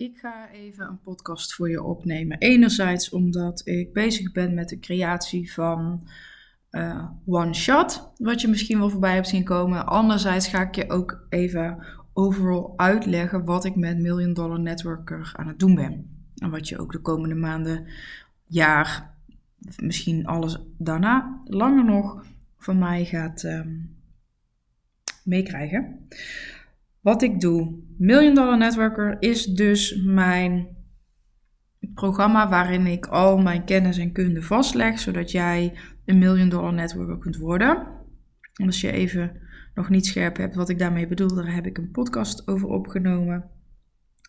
Ik ga even een podcast voor je opnemen. Enerzijds omdat ik bezig ben met de creatie van uh, One Shot, wat je misschien wel voorbij hebt zien komen. Anderzijds ga ik je ook even overal uitleggen wat ik met Million Dollar Networker aan het doen ben. En wat je ook de komende maanden, jaar, misschien alles daarna, langer nog, van mij gaat um, meekrijgen. Wat ik doe. Million Dollar Networker is dus mijn programma waarin ik al mijn kennis en kunde vastleg, zodat jij een Million Dollar Networker kunt worden. En als je even nog niet scherp hebt wat ik daarmee bedoel, daar heb ik een podcast over opgenomen.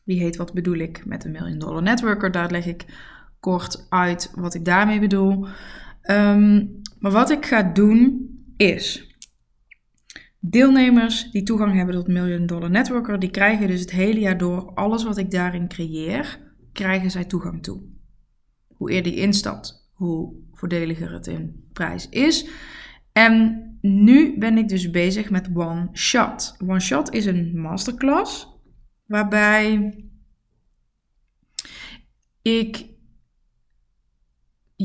Die heet Wat bedoel ik met een Million Dollar Networker? Daar leg ik kort uit wat ik daarmee bedoel. Um, maar wat ik ga doen is Deelnemers die toegang hebben tot Million Dollar Networker, die krijgen dus het hele jaar door alles wat ik daarin creëer, krijgen zij toegang toe. Hoe eerder je instapt, hoe voordeliger het in prijs is. En nu ben ik dus bezig met One Shot. One Shot is een masterclass waarbij ik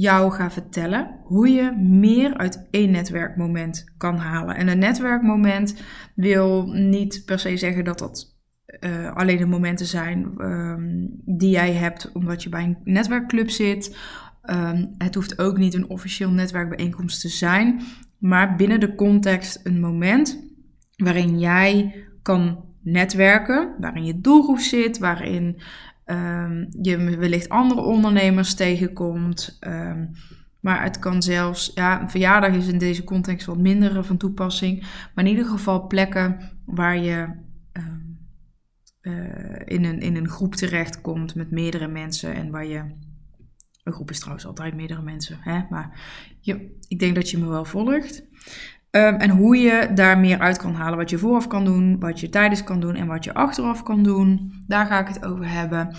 jou ga vertellen hoe je meer uit één netwerkmoment kan halen. En een netwerkmoment wil niet per se zeggen dat dat uh, alleen de momenten zijn um, die jij hebt omdat je bij een netwerkclub zit. Um, het hoeft ook niet een officieel netwerkbijeenkomst te zijn, maar binnen de context een moment waarin jij kan netwerken, waarin je doelgroep zit, waarin um, je wellicht andere ondernemers tegenkomt. Um, maar het kan zelfs, ja, een verjaardag is in deze context wat minder van toepassing. Maar in ieder geval plekken waar je um, uh, in, een, in een groep terechtkomt met meerdere mensen en waar je. Een groep is trouwens altijd meerdere mensen, hè? maar je, ik denk dat je me wel volgt. Um, en hoe je daar meer uit kan halen. Wat je vooraf kan doen, wat je tijdens kan doen en wat je achteraf kan doen. Daar ga ik het over hebben.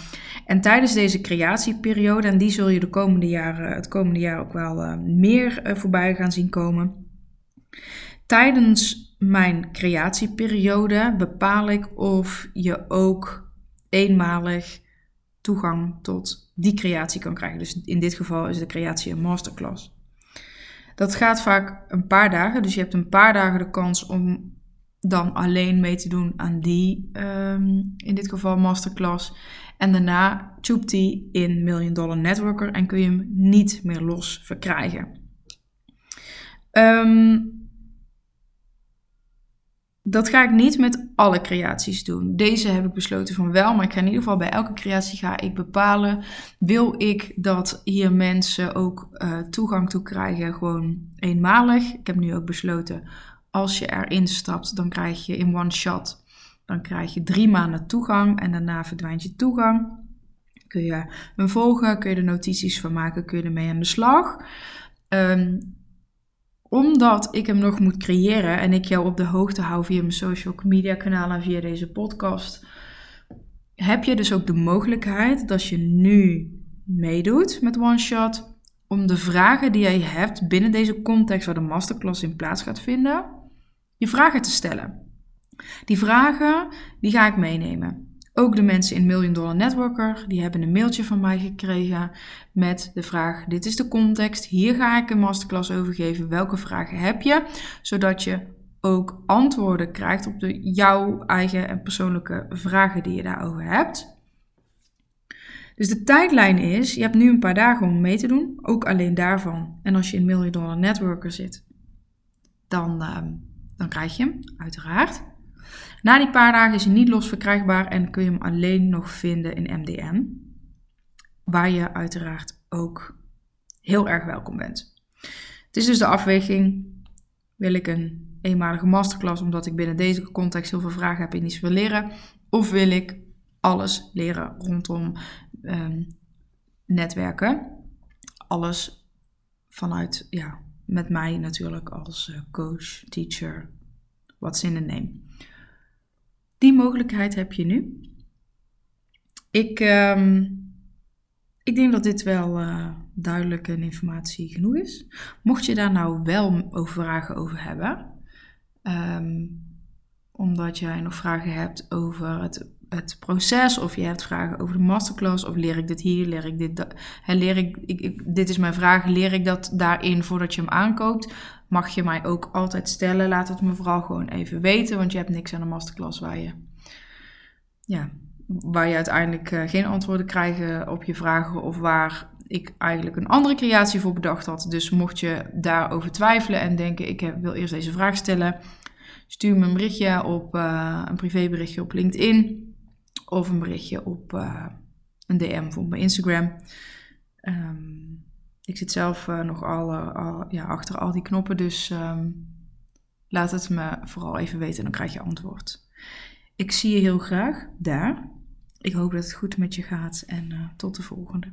En tijdens deze creatieperiode, en die zul je de komende jaren, het komende jaar ook wel uh, meer uh, voorbij gaan zien komen. Tijdens mijn creatieperiode bepaal ik of je ook eenmalig toegang tot die creatie kan krijgen. Dus in dit geval is de creatie een masterclass. Dat gaat vaak een paar dagen. Dus je hebt een paar dagen de kans om dan alleen mee te doen aan die, um, in dit geval masterclass. En daarna tube in Million Dollar Networker en kun je hem niet meer los verkrijgen. Um, dat ga ik niet met alle creaties doen. Deze heb ik besloten van wel, maar ik ga in ieder geval bij elke creatie ga ik bepalen. Wil ik dat hier mensen ook uh, toegang toe krijgen, gewoon eenmalig. Ik heb nu ook besloten, als je erin stapt, dan krijg je in one shot, dan krijg je drie maanden toegang en daarna verdwijnt je toegang. Kun je hem volgen, kun je er notities van maken, kun je ermee aan de slag. Um, omdat ik hem nog moet creëren en ik jou op de hoogte hou via mijn social media kanalen en via deze podcast, heb je dus ook de mogelijkheid dat je nu meedoet met One Shot om de vragen die jij hebt binnen deze context waar de masterclass in plaats gaat vinden, je vragen te stellen. Die vragen die ga ik meenemen. Ook de mensen in Million Dollar Networker, die hebben een mailtje van mij gekregen met de vraag: dit is de context, hier ga ik een masterclass over geven. Welke vragen heb je? Zodat je ook antwoorden krijgt op de, jouw eigen en persoonlijke vragen die je daarover hebt. Dus de tijdlijn is, je hebt nu een paar dagen om mee te doen, ook alleen daarvan. En als je in Million Dollar Networker zit, dan, uh, dan krijg je hem, uiteraard. Na die paar dagen is hij niet los verkrijgbaar en kun je hem alleen nog vinden in MDM. Waar je uiteraard ook heel erg welkom bent. Het is dus de afweging: wil ik een eenmalige masterclass omdat ik binnen deze context heel veel vragen heb en iets wil leren? Of wil ik alles leren rondom um, netwerken? Alles vanuit, ja, met mij natuurlijk als uh, coach, teacher, what's in the name. Die mogelijkheid heb je nu. Ik, um, ik denk dat dit wel uh, duidelijk en informatie genoeg is. Mocht je daar nou wel over vragen over hebben, um, omdat jij nog vragen hebt over het het proces, of je hebt vragen over de masterclass, of leer ik dit hier, leer ik dit, dat, leer ik, ik, dit is mijn vraag, leer ik dat daarin voordat je hem aankoopt, mag je mij ook altijd stellen. Laat het me vooral gewoon even weten, want je hebt niks aan een masterclass waar je, ja, waar je uiteindelijk uh, geen antwoorden krijgt op je vragen, of waar ik eigenlijk een andere creatie voor bedacht had. Dus mocht je daarover twijfelen en denken, ik wil eerst deze vraag stellen, stuur me een berichtje op uh, een privéberichtje op LinkedIn of een berichtje op uh, een DM voor mijn Instagram. Um, ik zit zelf uh, nog al, ja, achter al die knoppen, dus um, laat het me vooral even weten en dan krijg je antwoord. Ik zie je heel graag daar. Ik hoop dat het goed met je gaat en tot de volgende.